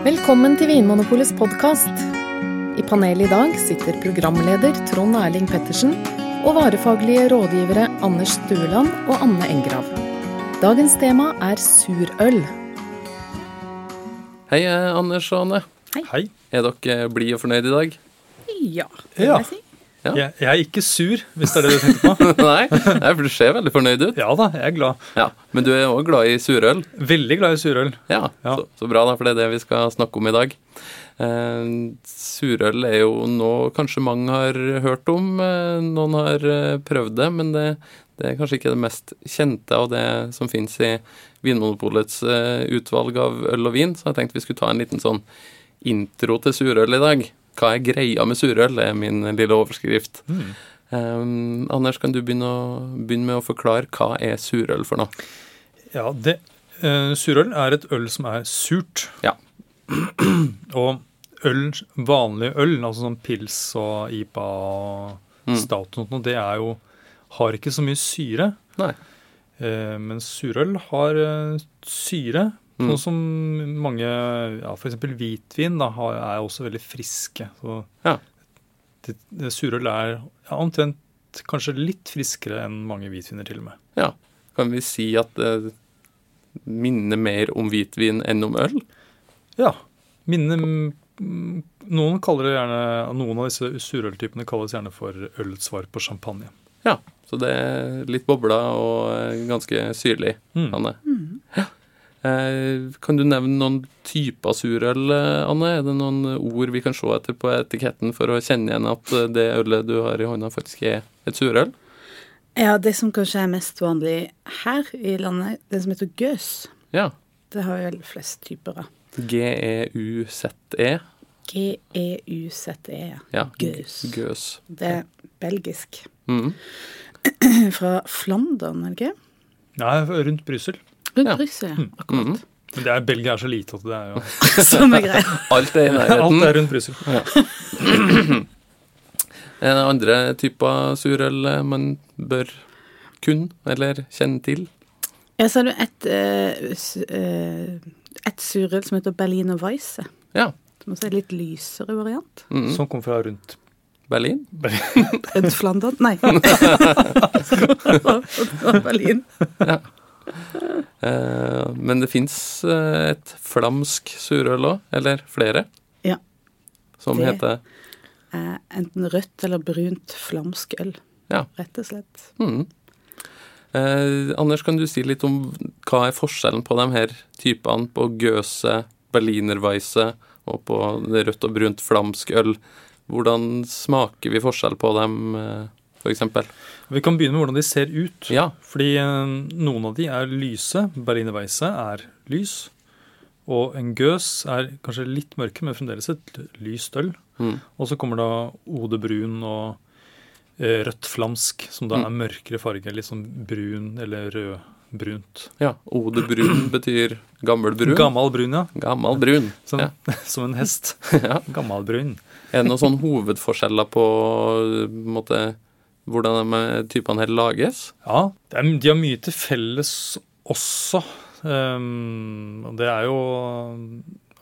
Velkommen til Vinmonopolets podkast. I panelet i dag sitter programleder Trond Erling Pettersen og varefaglige rådgivere Anders Stueland og Anne Engrav. Dagens tema er surøl. Hei, eh, Anders og Anne. Hei. Er dere blide og fornøyd i dag? Ja, det vil jeg si. Ja. Jeg, jeg er ikke sur, hvis det er det du tenker på. Nei, for du ser veldig fornøyd ut. Ja da, jeg er glad. Ja, Men du er òg glad i surøl? Veldig glad i surøl. Ja, Ja. Så, så bra, da, for det er det vi skal snakke om i dag. Eh, surøl er jo noe kanskje mange har hørt om. Eh, noen har eh, prøvd det, men det, det er kanskje ikke det mest kjente av det som finnes i Vinmonopolets eh, utvalg av øl og vin. Så jeg tenkte vi skulle ta en liten sånn intro til surøl i dag. Hva er greia med surøl? Det er min lille overskrift. Mm. Um, Anders, kan du begynne, å, begynne med å forklare hva er surøl for noe? Ja, det, uh, surøl er et øl som er surt. Ja. og øl, vanlig øl, altså sånn pils og IPA og Mm. stout og sånt, det er jo har ikke så mye syre. Nei. Eh, men surøl har eh, syre. Mm. Sånn som mange, ja, f.eks. hvitvin, da, er også veldig friske. Så Ja. det, det, surøl er ja, omtrent kanskje litt friskere enn mange hvitviner, til og med. Ja. Kan vi si at det minner mer om hvitvin enn om øl? Ja. Minne mm, Noen kaller det gjerne, noen av disse surøltypene kalles gjerne for ølets svar på champagne. Ja. Så det er litt bobla og eh, ganske syrlig, Mm. Anne. Eh, Kan du nevne noen typer surøl, eh, Anne? Er det noen ord vi kan se etter på etiketten for å kjenne igjen at eh, det ølet du har i hånda, faktisk er et surøl? Ja, det som kanskje er mest vanlig her i landet, det som heter gøs, Ja. det har vel flest typer av. E G-e-u-z-e. G-e-u-z-e. Ja. Gøs. Gøs. Det er belgisk. Mm. Fra Flandern, er det ikke? Nei, rundt Brussel. Rundt Brussel, ja. Akkurat. Mhm. Men det er, Belgia er så lite at det er jo Samme greia. Alt er i Alt er rundt Brussel. Er det andre typer surøl eh, man bør kunne eller kjenne til? Ja, så har du et, uh, eh, et surøl som heter Berliner Weisse. Ja. Som også er litt lysere variant. Mhm. Som kom fra rundt Berlin? Rundt Flandern? Nei. Berlin. Eh, men det fins eh, et flamsk surøl òg, eller flere, Ja. som Det- heter Eh, enten rødt eller brunt flamsk øl. Ja. Rett og slett. Mm. Eh, Anders, kan du si litt om hva er forskjellen på de her typene, på Gøse, Berlinerweisse og på rødt og brunt flamsk øl? Hvordan smaker vi forskjell på dem, eh, eksempel? Vi kan begynne med hvordan de ser ut. Ja. Fordi eh, noen av de er lyse. Berliner Weisse er lys. Og en gøs er kanskje litt mørke, men fremdeles et lyst øl. Mm. Og så kommer da Ode brun og eh, rødt flamsk, som da Mm. er mørkere farge. Litt sånn brun eller rødbrunt. ja. Ode brun betyr gammel brun. Gammal brun, ja. Gammal brun. Som, Ja. som en hest. Ja. Gammal brun. Er det noen sånne hovedforskjeller på på en måte, hvordan de typene her lages? Ja, de har mye til felles også. Um, det er jo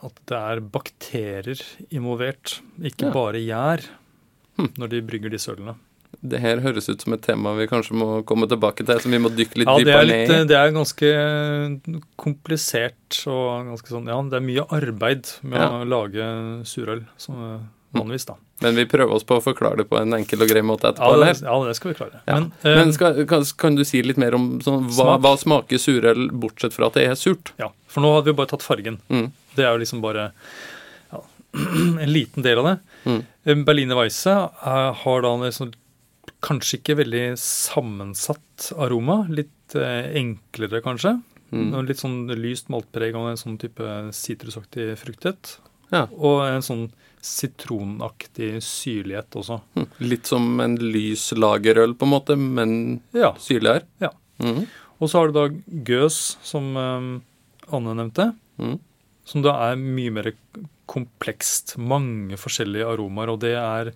at det er bakterier involvert, ikke Ja. bare gjær, Hm. når de brygger disse ølene. Det her høres ut som et tema vi kanskje må komme tilbake til, som vi må dykke litt Ja, dypere er, ned i. det er ganske komplisert og ganske sånn Ja, det er mye arbeid med Ja. å lage surøl, som vanligvis, da. Men vi prøver oss på å forklare det på en enkel og grei måte etterpå. Ja, det, ja, det skal vi klare. Ja. Men, uh, Men skal, kan, kan du si litt mer om sånn, hva, Smak. hva smaker surøl, bortsett fra at det er surt? ja, for nå hadde vi bare tatt fargen. Mm. Det er jo liksom bare ja, en liten del av det. Mm. Eh, Berliner Weisse eh, har da en sånn, kanskje ikke veldig sammensatt aroma. Litt eh, enklere, kanskje. Mm. Litt sånn lyst maltpreg og en sånn type sitrusaktig fruktighet. Ja. Og en sånn sitronaktig syrlighet også. Hm. Litt som en lys lagerøl, på en måte, men Ja. syrligere. Ja. Mm. Og så har du da gøs, som eh, Anne nevnte. Mm. Som da er mye mer komplekst. Mange forskjellige aromaer. Og det er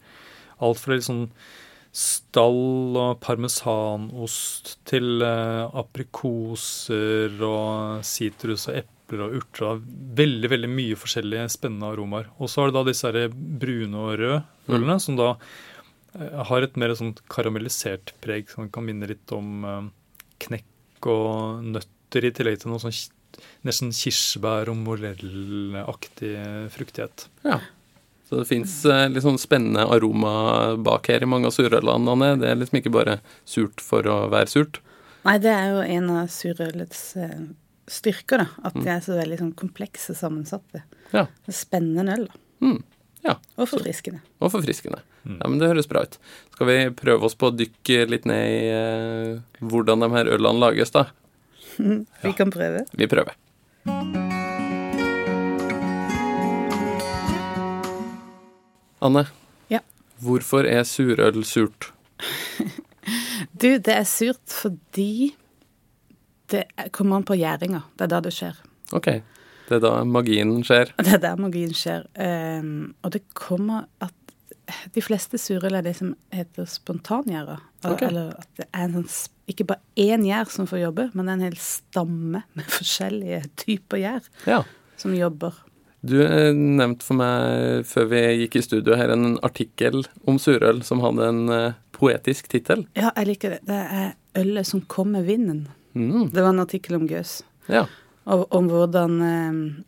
alt fra litt sånn stall og parmesanost til eh, aprikoser og sitrus og epler og urter. og Veldig veldig mye forskjellige spennende aromaer. Og så har du da disse her brune og røde ølene, som da eh, har et mer sånn karamellisert preg, som kan minne litt om eh, knekk og nøtter, i tillegg til noe sånn nesten kirsebær- og morellaktig fruktighet. Ja. Så det fins litt sånn spennende aroma bak her i mange av surølene. Anne. Det er liksom ikke bare surt for å være surt. Nei, det er jo en av surølets eh, styrker, da. At de er så veldig sånn komplekse sammensatte. Ja. Spennende øl, da. Mm. Ja. Og forfriskende. Og forfriskende. Ja, men Det høres bra ut. Skal vi prøve oss på å dykke litt ned i eh, hvordan de her ølene lages, da? Vi kan prøve. Vi prøver. Anne, Ja. hvorfor er surøl surt? Du, det er surt fordi det er- kommer an på gjæringa. Det er da det skjer. Ok, det er da magien skjer. Det er der magien skjer. Um, og det kommer at de fleste surøl er det som heter spontangjæra. Okay. Eller at det er en sånn, ikke bare én gjær som får jobbe, men en hel stamme med forskjellige typer gjær Ja. som jobber. Du eh, nevnte for meg før vi gikk i studio her en artikkel om surøl som hadde en eh, poetisk tittel. Ja, jeg liker det. Det er ølet som kom med vinden. Mm. Det var en artikkel om Gøs. Ja. Og om hvordan eh,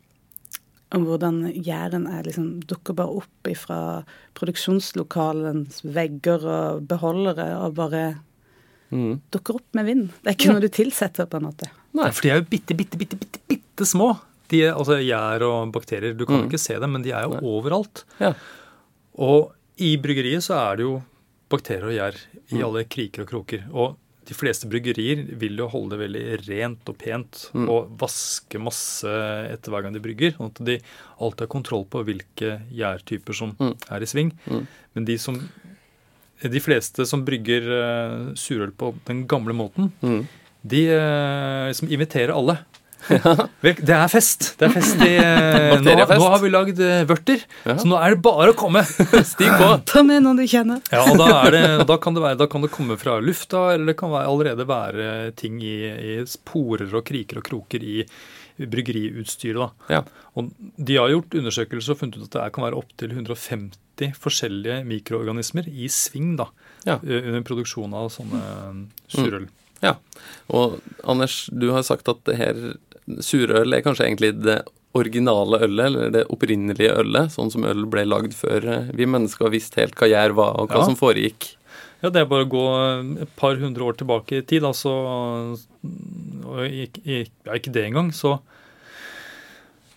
om hvordan gjæren er liksom dukker bare opp ifra produksjonslokalens vegger og beholdere og bare Mm. dukker opp med vind. Det er ikke noe du tilsetter, på en måte. Nei. For de er jo bitte, bitte, bitte, bitte, bitte små. De, er- altså Gjær og bakterier. Du kan Mm. ikke se dem, men de er jo Nei. overalt. Ja. Og i bryggeriet så er det jo bakterier og gjær i Mm. alle kriker og kroker. Og de fleste bryggerier vil jo holde det veldig rent og pent Mm. og vaske masse etter hver gang de brygger. Sånn at de alltid har kontroll på hvilke gjærtyper som Mm. er i sving. Mm. Men de som de fleste som brygger eh, surøl på den gamle måten, Mm. de som inviterer alle. Det er fest. Det er fest i eh, nå, nå har vi lagd eh, vørter, Ja. så nå er det bare å komme. Stig på! Ta med noen du kjenner. Ja, da, det, da, kan det være, da kan det komme fra lufta, eller det kan være, allerede være ting i, i sporer og kriker og kroker i bryggeriutstyret. da. Ja. Og De har gjort undersøkelser og funnet ut at det kan være opptil 150 forskjellige mikroorganismer i sving da, Ja. under produksjon av sånne surøl. Ja. Og Anders, du har sagt at det her surøl er kanskje egentlig det originale ølet, eller det opprinnelige ølet, sånn som øl ble lagd før eh, vi mennesker visste helt hva gjær var, og hva Ja. som foregikk. Ja, det er bare å gå et par hundre år tilbake i tid, altså. Og ikke, ikke, ja, ikke det engang, så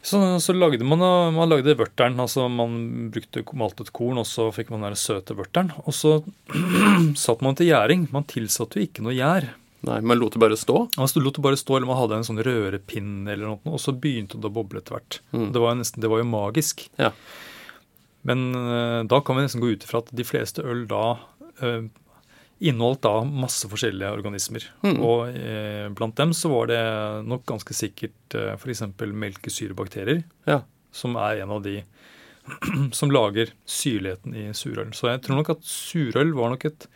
så, så lagde man man lagde vørteren. altså Man brukte maltet korn, og så fikk man den søte vørteren. Og så satte man til gjæring. Man tilsatte jo ikke noe gjær. Nei, man lot det bare stå. Altså, du lot det bare stå, eller man hadde en sånn rørepinn, eller noe, og så begynte det å boble etter hvert. Mm. Det, var nesten, det var jo magisk. Ja. Men uh, da kan vi nesten gå ut ifra at de fleste øl da uh, inneholdt da masse forskjellige organismer. Mm. Og uh, blant dem så var det nok ganske sikkert eh, f.eks. melkesyrebakterier, Ja. som er en av de som lager syrligheten i surøl. Så jeg tror nok at surøl var nok et.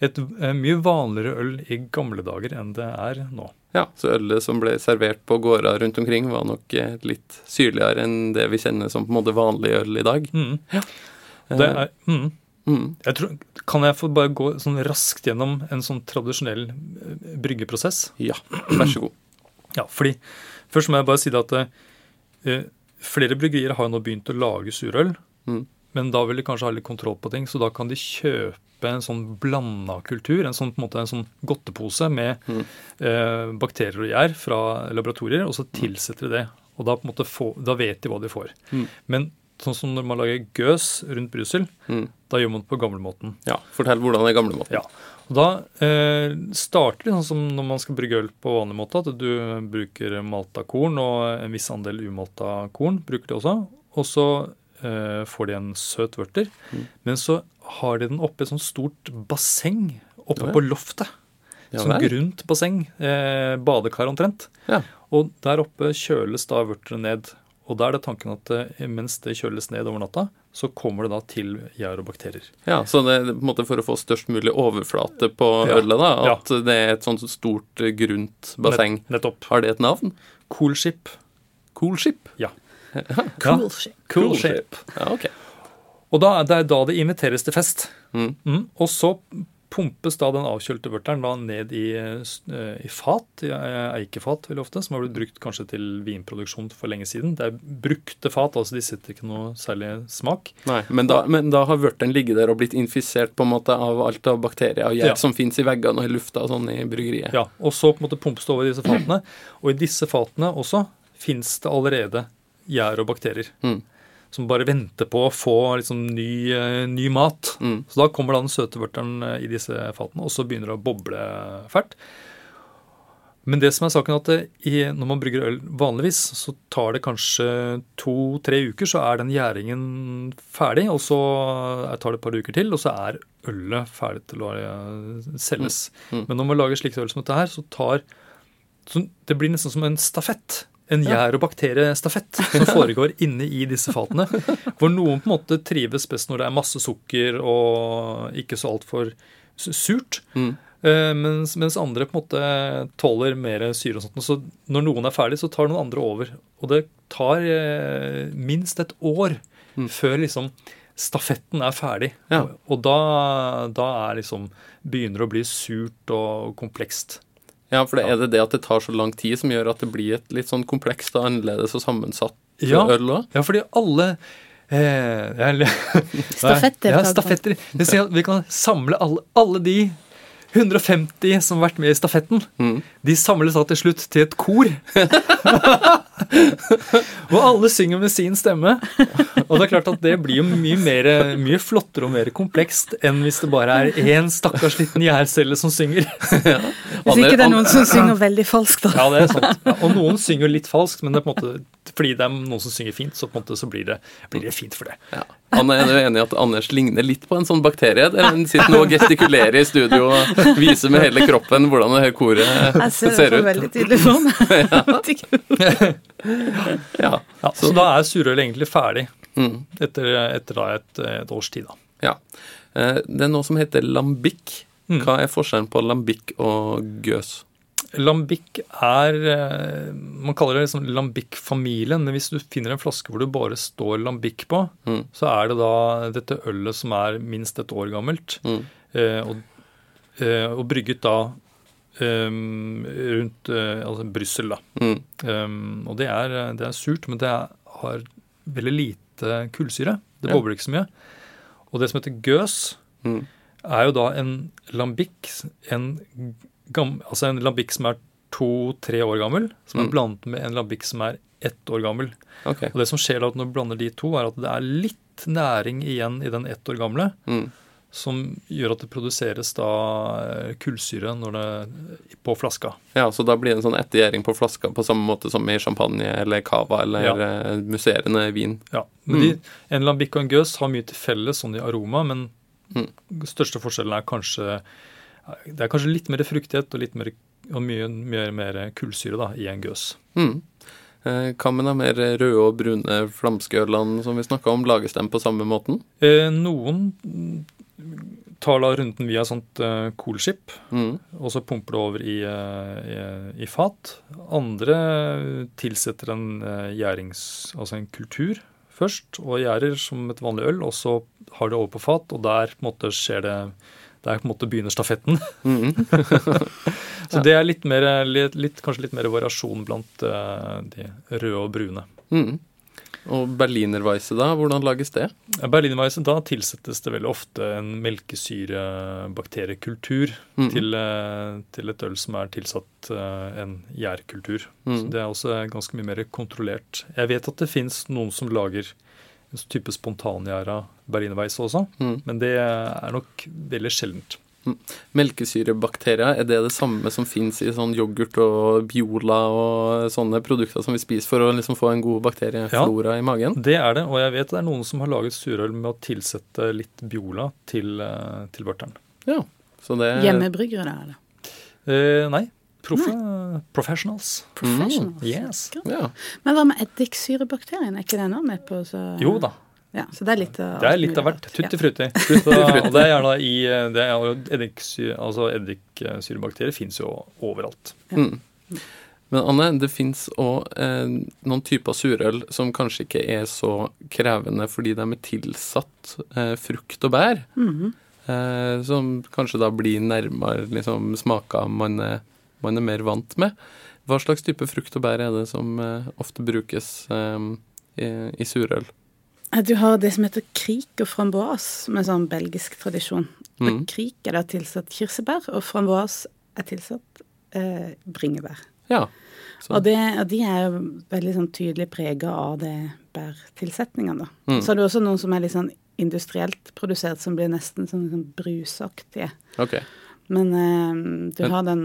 Et eh, mye vanligere øl i gamle dager enn det er nå. Ja, så ølet som ble servert på gårder rundt omkring, var nok eh, litt syrligere enn det vi kjenner som på en måte vanlig øl i dag. Mm. Ja. Det er, mm. mm. Jeg tror, kan jeg få bare gå sånn raskt gjennom en sånn tradisjonell eh, bryggeprosess? Ja, vær så god. Ja, fordi Først må jeg bare si det at uh, flere bryggerier har jo nå begynt å lage surøl. Mm. Men da vil de kanskje ha litt kontroll på ting, så da kan de kjøpe en sånn blanda kultur. En sånn, måte, en sånn godtepose med Mm. eh, bakterier og gjær fra laboratorier, og så tilsetter de det. Og da, få, da vet de hva de får. Mm. Men sånn som når man lager gøs rundt Brussel, Mm. da gjør man det på gamlemåten. Ja, fortell hvordan det er gamlemåten. Ja. Og da eh, starter det sånn som når man skal brygge øl på vanlig måte, at du bruker malta korn og en viss andel umalta korn. bruker det også, Og så eh, får de en søt vørter. Mm. Men så har de den oppe i et sånt stort basseng oppe ja. på loftet. Ja sånn grunt basseng. Eh, badekar omtrent. Ja. Og der oppe kjøles da vørteret ned. Og da er det tanken at eh, mens det kjøles ned over natta, så kommer det da til gjær og bakterier. Ja, Så det er på en måte for å få størst mulig overflate på Ja. ølet, da, Ja. at det er et sånt stort, eh, grunt basseng. Nett, nettopp. Har det et navn? Coolship. Coolship? Ja. Cool shit. Coolship. Ja, ok. Og da, det er da det inviteres til fest. Mm. Mm. Og så pumpes da den avkjølte vørteren da ned i, eh, i fat, i eh, eikefat veldig ofte, som har blitt brukt kanskje til vinproduksjon for lenge siden. Det er brukte fat, altså de setter ikke noe særlig smak. Nei, men da, men da har vørteren ligget der og blitt infisert på en måte av alt av bakterier og gjær Ja. som fins i veggene og i lufta og sånn i bryggeriet. Ja, Og så på en måte pumpes det over i disse fatene. Og i disse fatene også fins det allerede gjær og bakterier. Mm. Som bare venter på å få liksom ny, eh, ny mat. Mm. Så da kommer da den søte vørteren eh, i disse fatene, og så begynner det å boble fælt. Men det som er saken er at det, i, når man brygger øl vanligvis, så tar det kanskje to-tre uker, så er den gjæringen ferdig. Og så tar det et par uker til, og så er ølet ferdig til å eh, selges. Mm. Mm. Men når man lager slikt øl som dette her, så tar så Det blir nesten som en stafett. En gjær- og bakteriestafett som foregår inne i disse fatene. Hvor noen på en måte trives best når det er masse sukker og ikke så altfor surt. Mm. Eh, Mens, mens andre på en måte tåler mer syre og sånt. Så når noen er ferdig, så tar noen andre over. Og det tar eh, minst et år Mm. før liksom stafetten er ferdig. Ja. Og, og da, da er liksom begynner å bli surt og komplekst. Ja, for det er det det at det tar så lang tid som gjør at det blir et litt sånn komplekst og annerledes og sammensatt Ja. øl òg? Ja, fordi alle eh, jeg, Stafetter, Ja, stafetter. Det vil at vi kan samle alle, alle de 150 som har vært med i stafetten. Mm. De samles da til slutt til et kor. og alle synger med sin stemme. Og det er klart at det blir jo mye, mer, mye flottere og mer komplekst enn hvis det bare er én stakkars liten gjærcelle som synger. Hvis ikke det er noen som synger veldig falskt, da. Ja, det er sant. Ja, og noen synger litt falskt, men det er på en måte, fordi det er noen som synger fint, så på en måte så blir det, blir det fint for det. Ja. Anne, er du enig i at Anders ligner litt på en sånn bakterie? Der han sitter nå og gestikulerer i studio og viser med hele kroppen hvordan det her koret Jeg ser det ser for ut. veldig tydelig for meg. Ja. Ja, så da er surøl egentlig ferdig Mm. etter, etter da et, et års tid. da. ja. Eh, Det er noe som heter lambic. Mm. Hva er forskjellen på lambikk og gøs? Lambic er eh, Man kaller det liksom lambic-familien, men hvis du finner en flaske hvor det bare står lambic på, Mm. så er det da dette ølet som er minst et år gammelt, Mm. eh, og, eh, og brygget da um, rundt altså Brussel, da. Mm. Um, og det er, det er surt, men det er, har veldig lite kullsyre. Det bobler ikke så mye. Og det som heter gøs, Mm. er jo da en lambic, en, altså en lambikk som er to-tre år gammel, som Mm. er blandet med en lambikk som er ett år gammel. Okay. Og det som skjer da når du blander de to, er at det er litt næring igjen i den ett år gamle, Mm. som gjør at det produseres da eh, kullsyre når det, på flaska. Ja, så da blir det en sånn ettergjæring på flaska på samme måte som i champagne eller cava eller Ja. eh, musserende vin. Ja, men Mm. de, En lambic og en gøs har mye til felles sånn i aroma, men Mm. største forskjellen er kanskje Det er kanskje litt mer fruktighet og litt mer, og mye, mye mer kullsyre da, i en gøs. Mm. Eh, Hva med de mer røde og brune flamskeølene som vi snakka om, lages de på samme måten? Eh, noen tar da runden via sånt eh, coolskip, Mm. og så pumper det over i, eh, i, i fat. Andre tilsetter en eh, gjærings... Altså en kultur først, og gjærer som et vanlig øl, og så har det over på fat, og der på en måte skjer det der på en måte begynner stafetten. Mm. Så det er litt mer, litt, litt, kanskje litt mer variasjon blant uh, de røde og brune. Mm. Og berlinerweisse, da? Hvordan lages det? Berlinerweisse, da tilsettes det veldig ofte en melkesyrebakteriekultur Mm. til, eh, til et øl som er tilsatt eh, en gjærkultur. Så det er også ganske mye mer kontrollert. Jeg vet at det fins noen som lager en type spontangjæra berlinerveis også, Mm. men det er nok veldig sjeldent. Melkesyrebakterier, er det det samme som fins i sånn yoghurt og Biola og sånne produkter som vi spiser for å liksom få en god bakterieflora i magen? Det er det, og jeg vet det er noen som har laget surøl med å tilsette litt Biola til, eh, til børteren. Ja. Så det Hjemmebryggere, da? eller? Eh, nei, profe, professionals. Professionals. Yes. Ja. Men hva med eddiksyrebakterien? Er ikke den òg med på så Jo da. Ja, så det er litt av Det er litt av hvert. Tutti Ja. frutti. Så, og det er gjerne i det er jo eddiksyre, altså Eddiksyrebakterier fins jo overalt. Mm. Men Anne, det fins òg eh, noen typer surøl som kanskje ikke er så krevende fordi de er tilsatt eh, frukt og bær. Mhm. eh, som kanskje da blir nærmere liksom, smaker man er, man er mer vant med. Hva slags type frukt og bær er det som eh, ofte brukes eh, i, i surøl? Du har det som heter krik og framboise, som er sånn belgisk tradisjon. Mm. Krik er da tilsatt kirsebær, og framboise er tilsatt eh, bringebær. Ja. Og, det, og de er jo veldig sånn tydelig prega av det bærtilsetningene, da. Mm. Så er det også noen som er litt sånn industrielt produsert, som blir nesten sånn, sånn brusaktige. Okay. Men eh, du har den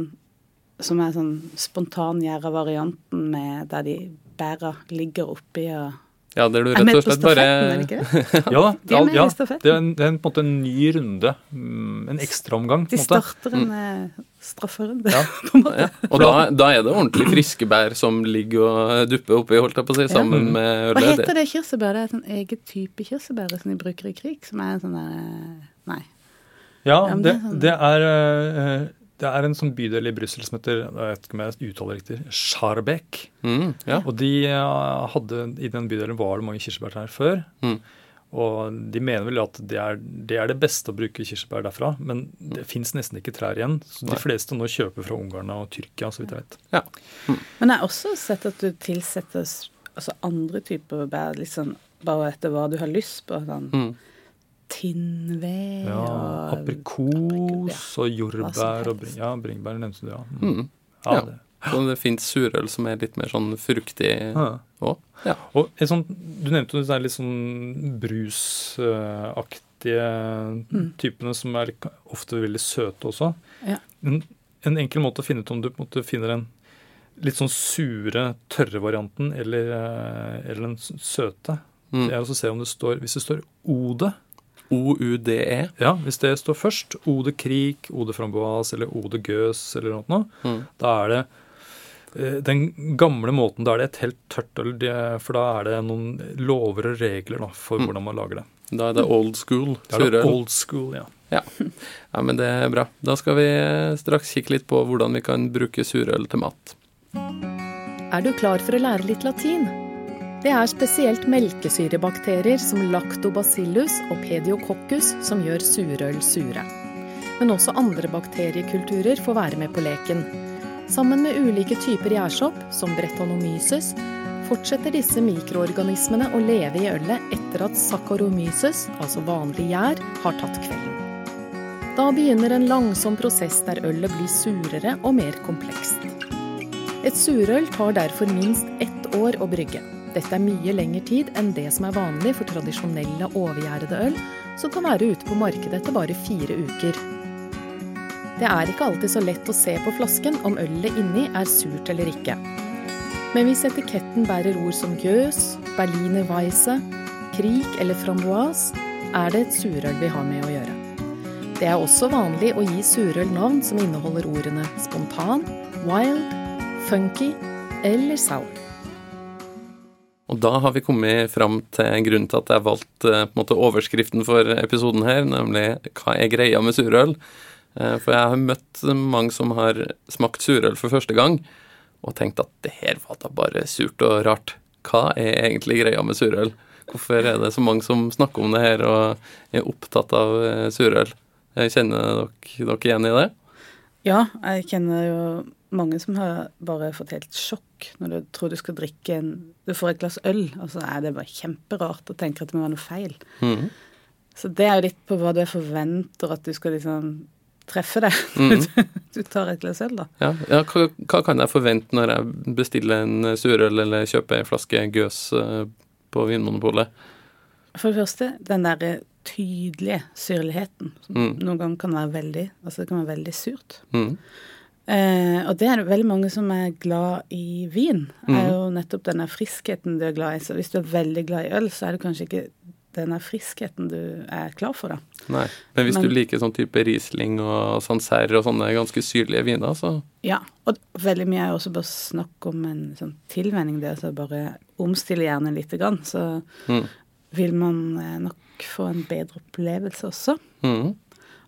som er sånn spontangjæra varianten med der de bæra ligger oppi og Ja, der du Er rett og slett bare stafetten, er det ikke det? Ja. De er med ja, i det er, en, det er en, på en måte en ny runde. mm, En ekstraomgang. De på en måte. starter en mm. strafferunde, Ja. på en måte. ja. Og da, da er det ordentlig friske bær som ligger og dupper oppi, holdt jeg på å si, sammen med Hva heter det kirsebær? Det er en egen type kirsebær som de bruker i krig, som er en sånn der eh, Nei. Ja, det, det er sånn- det, er, en sånn bydel i Brussel som heter jeg vet ikke om jeg uttaler riktig, Scharbeck. Mm, ja. Og de eh, hadde, I den bydelen var det mange kirsebærtrær før. Mm. Og de mener vel at det er, det er det beste å bruke kirsebær derfra. Men det fins nesten ikke trær igjen. Så Nei. de fleste nå kjøper fra Ungarn og Tyrkia, så vidt jeg vet. ja. Men jeg har også sett at du tilsetter altså andre typer bær, sånn bare etter hva du har lyst på. Sånn Mm. Tinnved Ja, og aprikos og jordbær og bring, ja, bringebær nevnte du, ja. Mm. Mm. ja, Ja. det. Så det fins surøl som er litt mer sånn fruktig òg. Ja. Og en Du nevnte jo disse litt sånn brusaktige Mm. typene som er ofte veldig søte også. Ja. En, en enkel måte å finne ut om du på en måte finner en litt sånn sure, tørre varianten eller, eh, eller den søte, Mm. det er å se om det står Hvis det står Ode, OUDE. ja, hvis det står først, Ode Krik, Ode Framboise eller Ode Gøs eller noe, Mm. da er det eh, den gamle måten, da er det et helt tørt øl, for da er det noen lover og regler da, for Mm. hvordan man lager det. Da er det old school Da er det old school, ja. Ja, men det er bra. Da skal vi eh, straks kikke litt på hvordan vi kan bruke surøl til mat. Er du klar for å lære litt latin? Det er spesielt melkesyrebakterier som lactobacillus og pediococcus som gjør surøl sure. Men også andre bakteriekulturer får være med på leken. Sammen med ulike typer gjærsopp, som bretonomyces, fortsetter disse mikroorganismene å leve i ølet etter at saccharomyces, altså vanlig gjær, har tatt kvelden. Da begynner en langsom prosess der ølet blir surere og mer komplekst. Et surøl tar derfor minst ett år å brygge. Dette er mye lengre tid enn det som er vanlig for tradisjonelle overgjærede øl, som kan være ute på markedet etter bare fire uker. Det er ikke alltid så lett å se på flasken om ølet inni er surt eller ikke. Men hvis etiketten bærer ord som gøs, berliner weisse, krik eller framboise, er det et surøl vi har med å gjøre. Det er også vanlig å gi surøl navn som inneholder ordene spontan, wild, funky eller sour. Og da har vi kommet fram til grunnen til at jeg valgte eh, måte, overskriften for episoden her, nemlig 'Hva er greia med surøl?' Eh, For jeg har møtt mange som har smakt surøl for første gang, og tenkt at det her var da bare surt og rart. Hva er egentlig greia med surøl? Hvorfor er det så mange som snakker om det her og er opptatt av eh, surøl? Kjenner dere, dere igjen i det? Ja, jeg kjenner jo mange som har bare fått helt sjokk når du tror du skal drikke en Du får et glass øl, og så er det bare kjemperart og tenker at det må være noe feil. Mhm. Så det er jo litt på hva du forventer at du skal liksom treffe deg Mm. du tar et glass øl, da. Ja, ja hva, hva kan jeg forvente når jeg bestiller en surøl eller kjøper en flaske gøs eh, på Vinmonopolet? For det første, den derre tydelige syrligheten. Som Mm. noen ganger kan være veldig Altså det kan være veldig surt. Mhm. Eh, og det er det veldig mange som er glad i vin. Mm. er jo nettopp denne friskheten du er glad i. Så hvis du er veldig glad i øl, så er det kanskje ikke denne friskheten du er klar for, da. Nei. Men hvis Men- du liker sånn type Riesling og Sancerre og sånne ganske syrlige viner, så Ja, og veldig mye er også bare snakk om en sånn tilvenning. Det altså bare omstille hjernen lite grann. Så mm. vil man eh, nok få en bedre opplevelse også. Mm.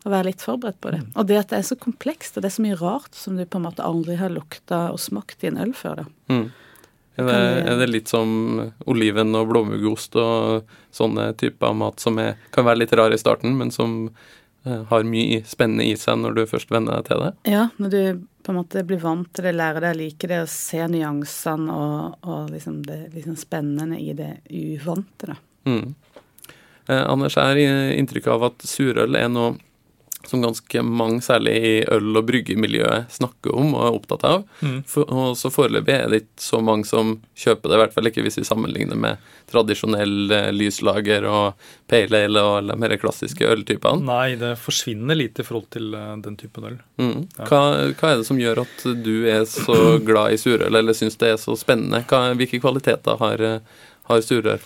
Og være litt forberedt på det. Og det at det er så komplekst, og det er så mye rart som du på en måte aldri har lukta og smakt i en øl før. da. Mm. Er det, er det litt som oliven og blåmuggost og sånne typer mat som er, kan være litt rar i starten, men som eh, har mye spennende i seg når du først venner deg til det? Ja, når du på en måte blir vant til det, lærer deg å like det, og ser nyansene og, og liksom det liksom spennende i det uvante. da. Mm. Eh, Anders, jeg har inntrykk av at surøl er noe som ganske mange, særlig i øl- og bryggemiljøet, snakker om og er opptatt av. Mm. For, og så foreløpig er det ikke så mange som kjøper det, i hvert fall ikke hvis vi sammenligner med tradisjonell eh, lyslager og pale ale og de mer klassiske øltypene. Nei, det forsvinner litt i forhold til eh, den typen øl. Mm. Hva, hva er det som gjør at du er så glad i surøl, eller syns det er så spennende? Hva, hvilke kvaliteter har, eh, har surøl?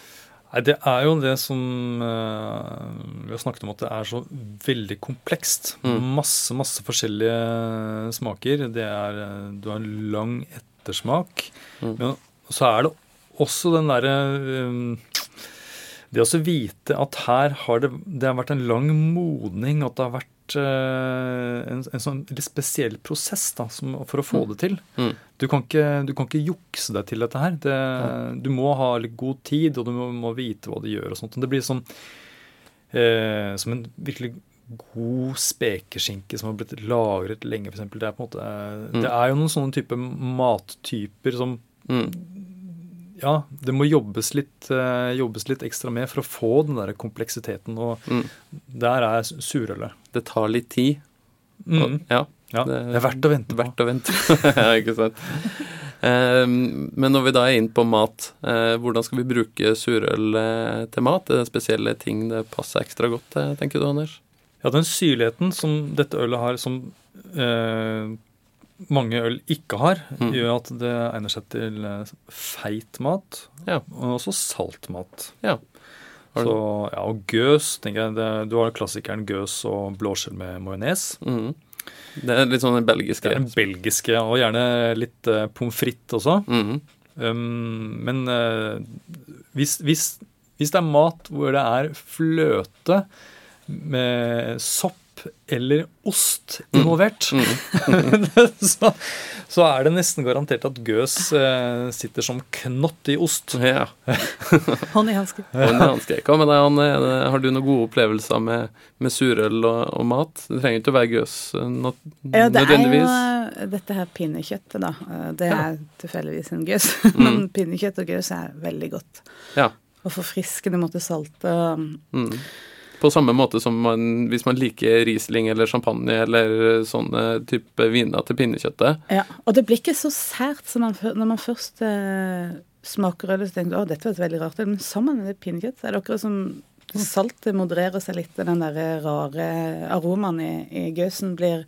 Nei, Det er jo det som uh, vi har snakket om, at det er så veldig komplekst. Mm. Masse, masse forskjellige smaker. Det er, eh, du har en lang ettersmak. Mm. Men så er det også den derre um, Det å vite at her har det, det har vært en lang modning, at det har vært eh, en, en sånn litt spesiell prosess da, som, for å få det til. Mm. Du kan, ikke, du kan ikke jukse deg til dette her. Det, du må ha litt god tid, og du må, må vite hva du gjør. og sånt. Det blir sånn eh, som en virkelig god spekeskinke som har blitt lagret lenge, f.eks. Det, er på en måte, Mm. det er jo noen sånne type mattyper som Mm. Ja, det må jobbes litt, eh, jobbes litt ekstra med for å få den der kompleksiteten. Og Mm. der er surølet. Det tar litt tid. Mm. Og, ja, Ja, det- det er verdt å vente på. Verdt å vente. ja, ikke sant. Eh, men når vi da er inne på mat, eh, hvordan skal vi bruke surøl eh, til mat? Er det spesielle ting det passer ekstra godt til, tenker du, Anders? Ja, den syrligheten som dette ølet har, som eh, mange øl ikke har, Mm. gjør at det egner seg til eh, feit mat, Ja. og også salt mat. Ja. Så, ja, og gøs, tenker jeg. Det, du har klassikeren gøs og blåskjell med majones. Mm. Det er litt sånn den Det er den belgiske, og gjerne litt uh, pommes frites også. Mm. Um, men uh, hvis, hvis, hvis det er mat hvor det er fløte med sopp eller ost involvert, mm. så, så er det nesten garantert at gøs eh, sitter som knott i ost. Ja. Hånd i hanske. Hva med deg, Anne? Har du noen gode opplevelser med, med surøl og, og mat? Det trenger ikke å være gøs eh, not, Ja, det er jo nødvendigvis. eh, dette her pinnekjøttet, da. Det Det Ja. er tilfeldigvis en gøs. Mm. Men pinnekjøtt og gøs er veldig godt. Ja. Og forfriskende måtte salte. Mm. På samme måte som man, hvis man liker Riesling eller champagne eller sånne type viner til pinnekjøttet. Ja, og det blir ikke så sært som man, når man først eh, smaker øl, så tenker du å, dette var et veldig rart øl. Men sammen med det pinnekjøtt, så er det akkurat som saltet modererer seg litt, og den der rare aromaen i, i gøsen blir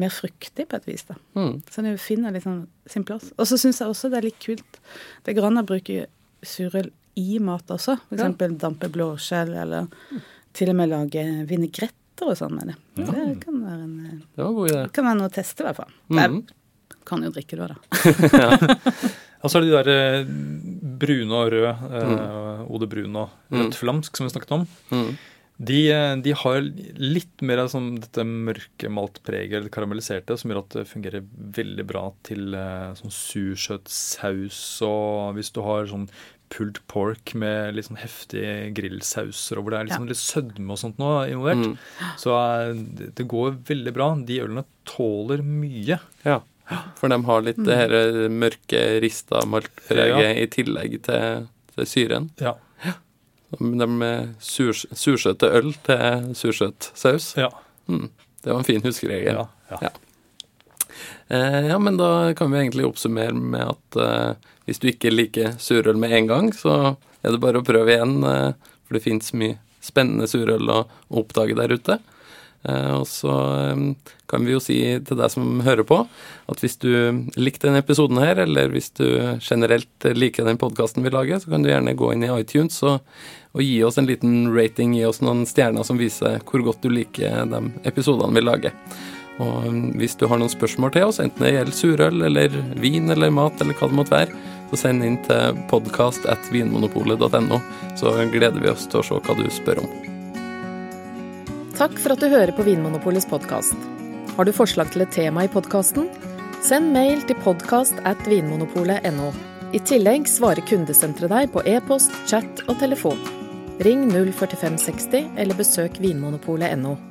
mer fruktig på et vis, da. Mm. Så det finner litt sånn sin plass. Og så syns jeg også det er litt kult. Det går an å bruke surøl i mat også. For Ja. dampe blåskjell, eller til og med lage vinegretter og sånn med det. Det kan være en eh, Det var en god idé. kan være noe å teste, i hvert fall. Mhm. Jeg kan jo drikke det òg, da. Og så er det de der eh, brune og røde, mm. Ode Brun og Mm. rødt flamsk, som vi snakket om. Mm. De, eh, de har litt mer av sånn, dette mørke maltpreget, eller det karamelliserte, som gjør at det fungerer veldig bra til eh, sånn sursøt saus. Og hvis du har sånn pulled pork med litt sånn heftige grillsauser, og hvor det er litt, Ja. sånn, litt sødme og sånt nå involvert, Mm. så eh, det, går veldig bra. De ølene tåler mye. Ja. For de har litt det her eh, mørke, rista maltpreget Ja. i tillegg til, til syren. Ja. De med surs, sursøte øl til sursøt saus. Ja. Mm. Det var en fin huskeregel. ja, ja. Ja. Eh, ja, men da kan vi egentlig oppsummere med at eh, hvis du ikke liker surøl med en gang, så er det bare å prøve igjen, eh, for det fins mye spennende surøl å, oppdage der ute. Eh, og så eh, kan vi jo si til deg som hører på, at hvis du likte denne episoden her, eller hvis du generelt liker den podkasten vi lager, så kan du gjerne gå inn i iTunes og, og gi oss en liten rating, gi oss noen stjerner som viser hvor godt du liker de episodene vi lager. Og um, hvis du har noen spørsmål til oss, enten det gjelder surøl eller vin eller mat eller hva det måtte være, så send inn til podkast.vinmonopolet.no, så gleder vi oss til å se hva du spør om. Takk for at du hører på Vinmonopolets podkast. Har du forslag til et tema i podkasten? Send mail til podkast.vinmonopolet.no. I tillegg svarer kundesenteret deg på e-post, chat og telefon. Ring 04560 eller besøk vinmonopolet.no.